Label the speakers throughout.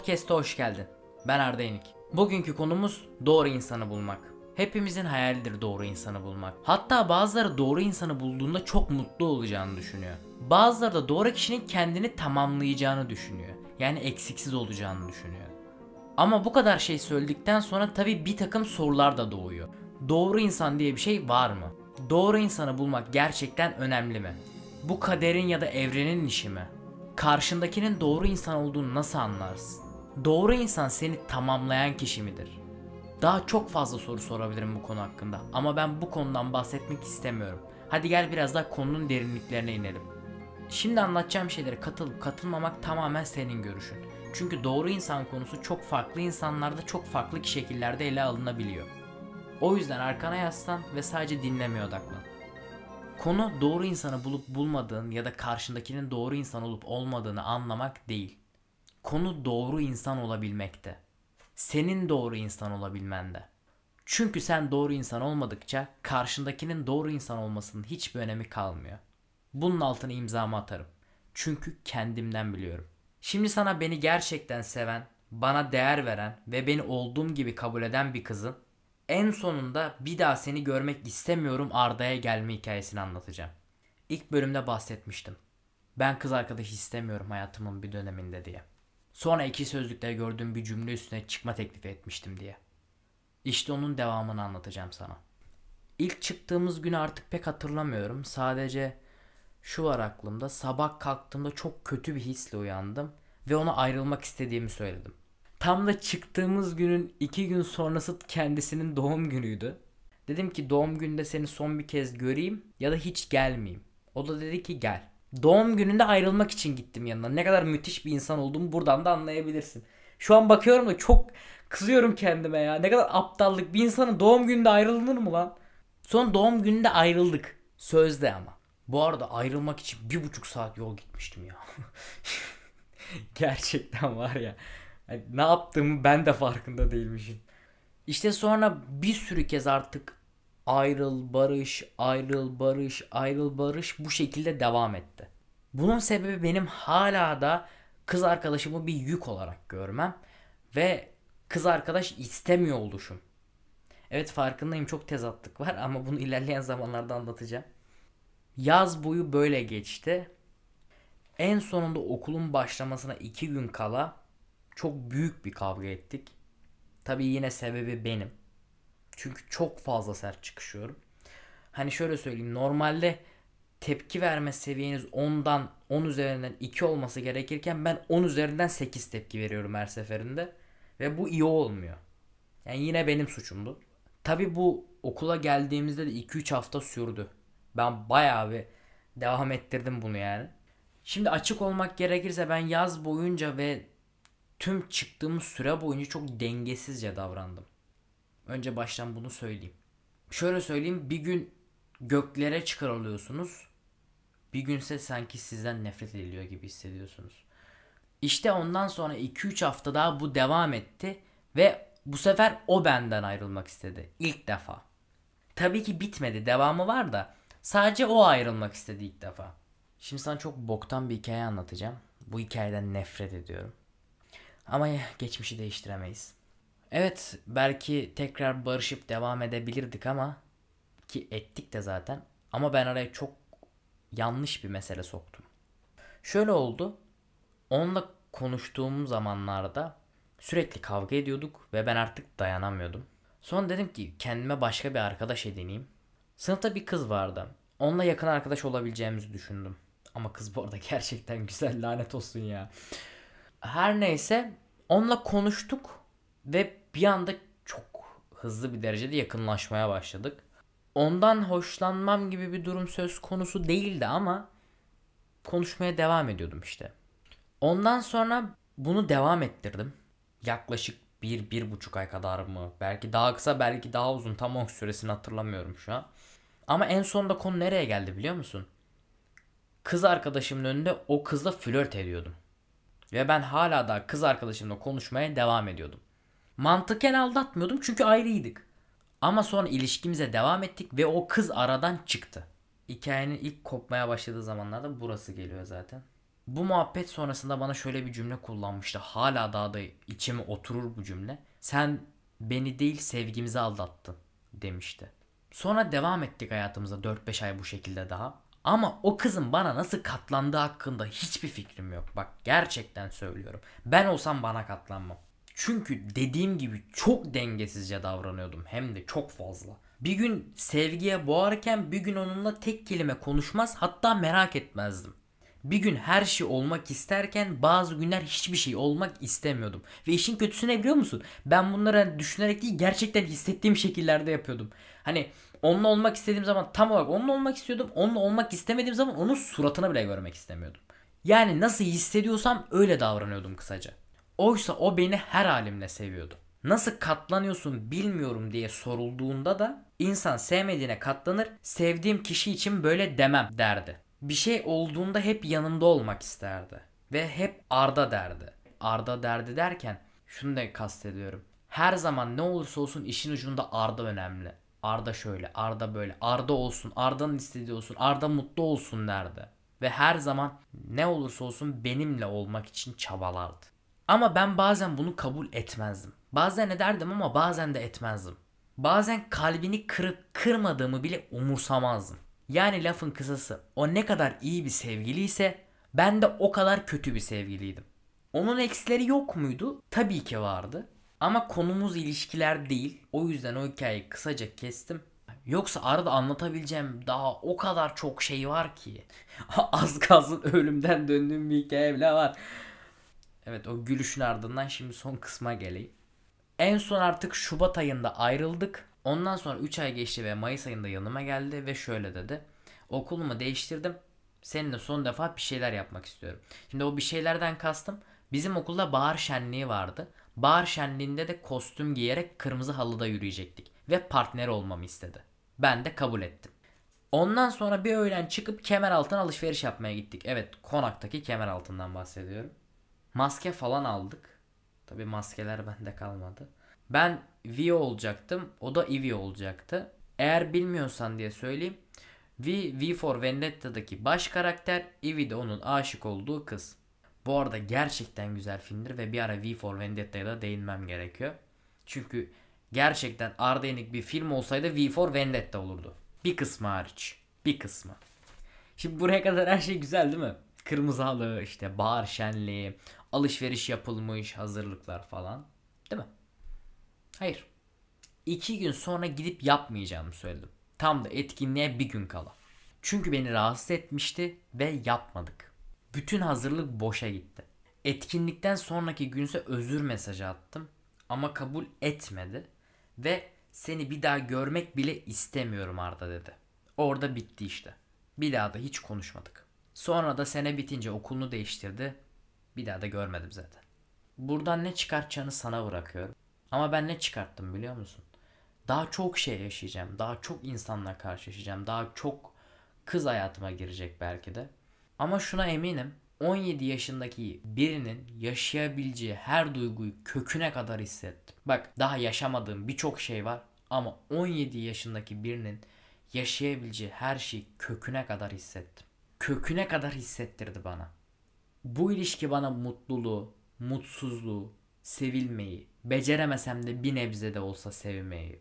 Speaker 1: Podcast'a hoş geldin. Ben Arda Yenik. Bugünkü konumuz doğru insanı bulmak. Hepimizin hayalidir doğru insanı bulmak. Hatta bazıları doğru insanı bulduğunda çok mutlu olacağını düşünüyor. Bazıları da doğru kişinin kendini tamamlayacağını düşünüyor. Yani eksiksiz olacağını düşünüyor. Ama bu kadar şey söyledikten sonra tabi bir takım sorular da doğuyor. Doğru insan diye bir şey var mı? Doğru insanı bulmak gerçekten önemli mi? Bu kaderin ya da evrenin işi mi? Karşındakinin doğru insan olduğunu nasıl anlarsın? Doğru insan seni tamamlayan kişi midir? Daha çok fazla soru sorabilirim bu konu hakkında ama ben bu konudan bahsetmek istemiyorum. Hadi gel biraz daha konunun derinliklerine inelim. Şimdi anlatacağım şeylere katılıp katılmamak tamamen senin görüşün. Çünkü doğru insan konusu çok farklı insanlarda çok farklı şekillerde ele alınabiliyor. O yüzden arkana yaslan ve sadece dinlemeye odaklan. Konu doğru insanı bulup bulmadığın ya da karşındakinin doğru insan olup olmadığını anlamak değil. Konu doğru insan olabilmekte. Senin doğru insan olabilmende. Çünkü sen doğru insan olmadıkça karşındakinin doğru insan olmasının hiçbir önemi kalmıyor. Bunun altına imzamı atarım. Çünkü kendimden biliyorum. Şimdi sana beni gerçekten seven, bana değer veren ve beni olduğum gibi kabul eden bir kızın en sonunda bir daha seni görmek istemiyorum Arda'ya gelme hikayesini anlatacağım. İlk bölümde bahsetmiştim. Ben kız arkadaş istemiyorum hayatımın bir döneminde diye. Sonra iki sözlükte gördüğüm bir cümle üstüne çıkma teklifi etmiştim diye. İşte onun devamını anlatacağım sana. İlk çıktığımız günü artık pek hatırlamıyorum. Sadece şu var aklımda. Sabah kalktığımda çok kötü bir hisle uyandım ve ona ayrılmak istediğimi söyledim. Tam da çıktığımız günün iki gün sonrası kendisinin doğum günüydü. Dedim ki doğum gününde seni son bir kez göreyim ya da hiç gelmeyeyim. O da dedi ki gel. Doğum gününde ayrılmak için gittim yanına. Ne kadar müthiş bir insan olduğumu buradan da anlayabilirsin. Şu an bakıyorum da çok kızıyorum kendime ya. Ne kadar aptallık. Bir insanın doğum gününde ayrılır mı lan? Son doğum gününde ayrıldık. Sözde ama. Bu arada ayrılmak için bir buçuk saat yol gitmiştim ya. Gerçekten var ya. Ne yaptığımı ben de farkında değilmişim. İşte sonra bir sürü kez artık ayrıl barış, ayrıl barış, ayrıl barış bu şekilde devam etti. Bunun sebebi benim hala da kız arkadaşımı bir yük olarak görmem ve kız arkadaş istemiyor oluşum. Evet farkındayım çok tezatlık var ama bunu ilerleyen zamanlarda anlatacağım. Yaz boyu böyle geçti. En sonunda okulun başlamasına iki gün kala çok büyük bir kavga ettik. Tabii yine sebebi benim. Çünkü çok fazla sert çıkışıyorum. Hani şöyle söyleyeyim. Normalde tepki verme seviyeniz 10'dan 10 üzerinden 2 olması gerekirken ben 10 üzerinden 8 tepki veriyorum her seferinde. Ve bu iyi olmuyor. Yani yine benim suçumdu. Tabi bu okula geldiğimizde de 2-3 hafta sürdü. Ben bayağı bir devam ettirdim bunu yani. Şimdi açık olmak gerekirse ben yaz boyunca ve tüm çıktığımız süre boyunca çok dengesizce davrandım. Önce baştan bunu söyleyeyim. Şöyle söyleyeyim bir gün göklere çıkarılıyorsunuz. Bir günse sanki sizden nefret ediliyor gibi hissediyorsunuz. İşte ondan sonra 2-3 hafta daha bu devam etti ve bu sefer o benden ayrılmak istedi. İlk defa. Tabii ki bitmedi. Devamı var da sadece o ayrılmak istedi ilk defa. Şimdi sana çok boktan bir hikaye anlatacağım. Bu hikayeden nefret ediyorum. Ama geçmişi değiştiremeyiz. Evet belki tekrar barışıp devam edebilirdik ama ki ettik de zaten. Ama ben araya çok yanlış bir mesele soktum. Şöyle oldu. Onunla konuştuğum zamanlarda sürekli kavga ediyorduk ve ben artık dayanamıyordum. Sonra dedim ki kendime başka bir arkadaş edineyim. Sınıfta bir kız vardı. Onunla yakın arkadaş olabileceğimizi düşündüm. Ama kız bu arada gerçekten güzel lanet olsun ya. Her neyse onunla konuştuk ve bir anda çok hızlı bir derecede yakınlaşmaya başladık. Ondan hoşlanmam gibi bir durum söz konusu değildi ama konuşmaya devam ediyordum işte. Ondan sonra bunu devam ettirdim. Yaklaşık bir, bir buçuk ay kadar mı? Belki daha kısa belki daha uzun tam o süresini hatırlamıyorum şu an. Ama en sonunda konu nereye geldi biliyor musun? Kız arkadaşımın önünde o kızla flört ediyordum. Ve ben hala da kız arkadaşımla konuşmaya devam ediyordum. Mantıken aldatmıyordum çünkü ayrıydık. Ama sonra ilişkimize devam ettik ve o kız aradan çıktı. Hikayenin ilk kopmaya başladığı zamanlarda burası geliyor zaten. Bu muhabbet sonrasında bana şöyle bir cümle kullanmıştı. Hala daha da içime oturur bu cümle. Sen beni değil sevgimizi aldattın demişti. Sonra devam ettik hayatımıza 4-5 ay bu şekilde daha. Ama o kızın bana nasıl katlandığı hakkında hiçbir fikrim yok. Bak gerçekten söylüyorum. Ben olsam bana katlanmam. Çünkü dediğim gibi çok dengesizce davranıyordum. Hem de çok fazla. Bir gün sevgiye boğarken bir gün onunla tek kelime konuşmaz hatta merak etmezdim. Bir gün her şey olmak isterken bazı günler hiçbir şey olmak istemiyordum. Ve işin kötüsü ne biliyor musun? Ben bunları düşünerek değil gerçekten hissettiğim şekillerde yapıyordum. Hani onunla olmak istediğim zaman tam olarak onunla olmak istiyordum. Onunla olmak istemediğim zaman onun suratını bile görmek istemiyordum. Yani nasıl hissediyorsam öyle davranıyordum kısaca. Oysa o beni her halimle seviyordu. Nasıl katlanıyorsun bilmiyorum diye sorulduğunda da insan sevmediğine katlanır, sevdiğim kişi için böyle demem derdi. Bir şey olduğunda hep yanımda olmak isterdi. Ve hep Arda derdi. Arda derdi derken şunu da kastediyorum. Her zaman ne olursa olsun işin ucunda Arda önemli. Arda şöyle, Arda böyle, Arda olsun, Arda'nın istediği olsun, Arda mutlu olsun derdi. Ve her zaman ne olursa olsun benimle olmak için çabalardı. Ama ben bazen bunu kabul etmezdim. Bazen ederdim ama bazen de etmezdim. Bazen kalbini kırıp kırmadığımı bile umursamazdım. Yani lafın kısası o ne kadar iyi bir sevgiliyse ben de o kadar kötü bir sevgiliydim. Onun eksileri yok muydu? Tabii ki vardı. Ama konumuz ilişkiler değil. O yüzden o hikayeyi kısaca kestim. Yoksa arada anlatabileceğim daha o kadar çok şey var ki. Az kalsın ölümden döndüğüm bir hikaye bile var. Evet o gülüşün ardından şimdi son kısma geleyim. En son artık Şubat ayında ayrıldık. Ondan sonra 3 ay geçti ve Mayıs ayında yanıma geldi ve şöyle dedi. Okulumu değiştirdim. Seninle son defa bir şeyler yapmak istiyorum. Şimdi o bir şeylerden kastım. Bizim okulda bahar şenliği vardı. Bahar şenliğinde de kostüm giyerek kırmızı halıda yürüyecektik. Ve partner olmamı istedi. Ben de kabul ettim. Ondan sonra bir öğlen çıkıp kemer altına alışveriş yapmaya gittik. Evet konaktaki kemer altından bahsediyorum. Maske falan aldık. Tabi maskeler bende kalmadı. Ben V olacaktım. O da Eevee olacaktı. Eğer bilmiyorsan diye söyleyeyim. V, V for Vendetta'daki baş karakter. Eevee de onun aşık olduğu kız. Bu arada gerçekten güzel filmdir ve bir ara V for Vendetta'ya da değinmem gerekiyor. Çünkü gerçekten Arda Yenik bir film olsaydı V for Vendetta olurdu. Bir kısmı hariç. Bir kısmı. Şimdi buraya kadar her şey güzel değil mi? Kırmızı halı, işte bahar şenliği, alışveriş yapılmış, hazırlıklar falan. Değil mi? Hayır. İki gün sonra gidip yapmayacağımı söyledim. Tam da etkinliğe bir gün kala. Çünkü beni rahatsız etmişti ve yapmadık. Bütün hazırlık boşa gitti. Etkinlikten sonraki günse özür mesajı attım ama kabul etmedi ve seni bir daha görmek bile istemiyorum Arda dedi. Orada bitti işte. Bir daha da hiç konuşmadık. Sonra da sene bitince okulunu değiştirdi. Bir daha da görmedim zaten. Buradan ne çıkartacağını sana bırakıyorum. Ama ben ne çıkarttım biliyor musun? Daha çok şey yaşayacağım. Daha çok insanla karşılaşacağım. Daha çok kız hayatıma girecek belki de. Ama şuna eminim. 17 yaşındaki birinin yaşayabileceği her duyguyu köküne kadar hissettim. Bak daha yaşamadığım birçok şey var ama 17 yaşındaki birinin yaşayabileceği her şeyi köküne kadar hissettim. Köküne kadar hissettirdi bana. Bu ilişki bana mutluluğu, mutsuzluğu, sevilmeyi, beceremesem de bir nebze de olsa sevmeyi,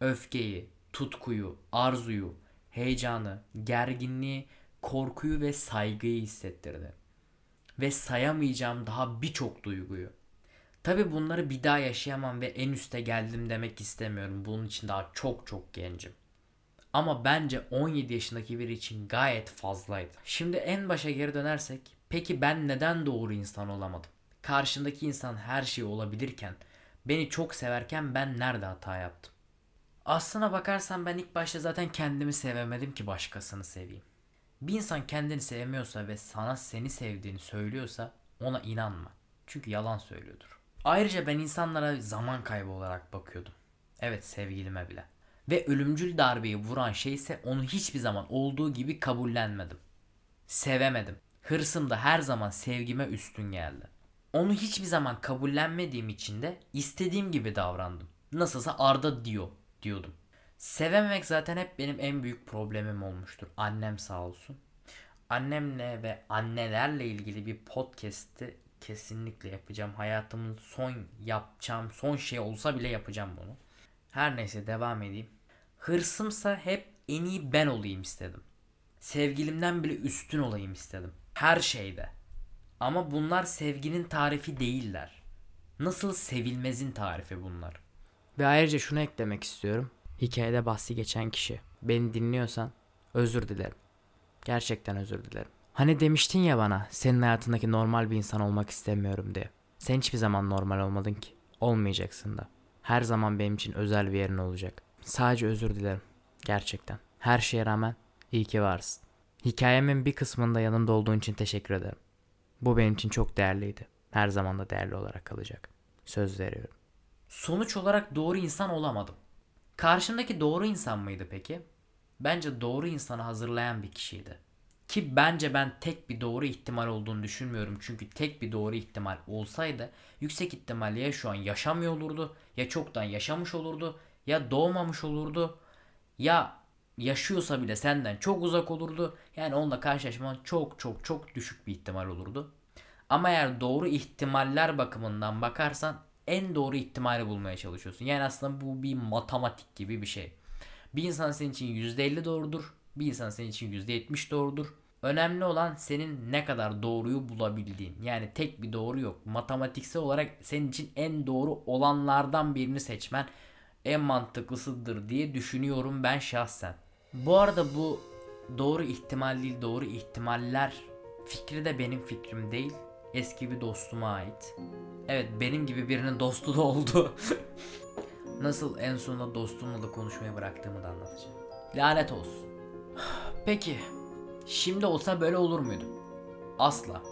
Speaker 1: öfkeyi, tutkuyu, arzuyu, heyecanı, gerginliği, korkuyu ve saygıyı hissettirdi. Ve sayamayacağım daha birçok duyguyu. Tabi bunları bir daha yaşayamam ve en üste geldim demek istemiyorum. Bunun için daha çok çok gencim. Ama bence 17 yaşındaki biri için gayet fazlaydı. Şimdi en başa geri dönersek peki ben neden doğru insan olamadım? Karşındaki insan her şey olabilirken beni çok severken ben nerede hata yaptım? Aslına bakarsan ben ilk başta zaten kendimi sevemedim ki başkasını seveyim. Bir insan kendini sevmiyorsa ve sana seni sevdiğini söylüyorsa ona inanma. Çünkü yalan söylüyordur. Ayrıca ben insanlara zaman kaybı olarak bakıyordum. Evet sevgilime bile. Ve ölümcül darbeyi vuran şey ise onu hiçbir zaman olduğu gibi kabullenmedim. Sevemedim. Hırsım da her zaman sevgime üstün geldi. Onu hiçbir zaman kabullenmediğim için de istediğim gibi davrandım. Nasılsa Arda diyor diyordum. Sevememek zaten hep benim en büyük problemim olmuştur. Annem sağ olsun. Annemle ve annelerle ilgili bir podcast'i kesinlikle yapacağım. Hayatımın son yapacağım son şey olsa bile yapacağım bunu. Her neyse devam edeyim. Hırsımsa hep en iyi ben olayım istedim. Sevgilimden bile üstün olayım istedim. Her şeyde. Ama bunlar sevginin tarifi değiller. Nasıl sevilmezin tarifi bunlar. Ve ayrıca şunu eklemek istiyorum. Hikayede bahsi geçen kişi. Beni dinliyorsan özür dilerim. Gerçekten özür dilerim. Hani demiştin ya bana senin hayatındaki normal bir insan olmak istemiyorum diye. Sen hiçbir zaman normal olmadın ki. Olmayacaksın da. Her zaman benim için özel bir yerin olacak. Sadece özür dilerim. Gerçekten. Her şeye rağmen iyi ki varsın. Hikayemin bir kısmında yanımda olduğun için teşekkür ederim. Bu benim için çok değerliydi. Her zaman da değerli olarak kalacak. Söz veriyorum. Sonuç olarak doğru insan olamadım. Karşımdaki doğru insan mıydı peki? Bence doğru insanı hazırlayan bir kişiydi. Ki bence ben tek bir doğru ihtimal olduğunu düşünmüyorum. Çünkü tek bir doğru ihtimal olsaydı yüksek ihtimalle ya şu an yaşamıyor olurdu ya çoktan yaşamış olurdu ya doğmamış olurdu ya yaşıyorsa bile senden çok uzak olurdu. Yani onunla karşılaşman çok çok çok düşük bir ihtimal olurdu. Ama eğer doğru ihtimaller bakımından bakarsan en doğru ihtimali bulmaya çalışıyorsun. Yani aslında bu bir matematik gibi bir şey. Bir insan senin için %50 doğrudur. Bir insan senin için %70 doğrudur. Önemli olan senin ne kadar doğruyu bulabildiğin. Yani tek bir doğru yok. Matematiksel olarak senin için en doğru olanlardan birini seçmen en mantıklısıdır diye düşünüyorum ben şahsen. Bu arada bu doğru ihtimal değil doğru ihtimaller fikri de benim fikrim değil. Eski bir dostuma ait. Evet benim gibi birinin dostu da oldu. Nasıl en sonunda dostumla da konuşmayı bıraktığımı da anlatacağım. Lanet olsun. Peki şimdi olsa böyle olur muydu? Asla.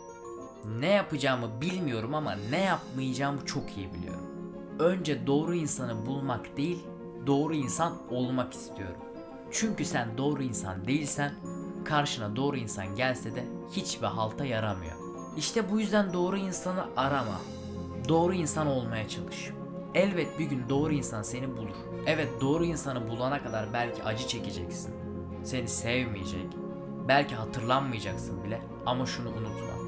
Speaker 1: Ne yapacağımı bilmiyorum ama ne yapmayacağımı çok iyi biliyorum. Önce doğru insanı bulmak değil, doğru insan olmak istiyorum. Çünkü sen doğru insan değilsen, karşına doğru insan gelse de hiçbir halta yaramıyor. İşte bu yüzden doğru insanı arama. Doğru insan olmaya çalış. Elbet bir gün doğru insan seni bulur. Evet doğru insanı bulana kadar belki acı çekeceksin. Seni sevmeyecek. Belki hatırlanmayacaksın bile ama şunu unutma.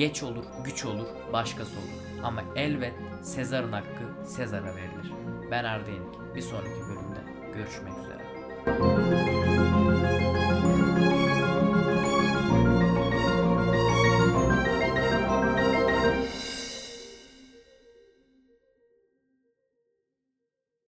Speaker 1: Geç olur, güç olur, başkası olur. Ama elbet Sezar'ın hakkı Sezar'a verilir. Ben Arda Yenik. Bir sonraki bölümde görüşmek üzere.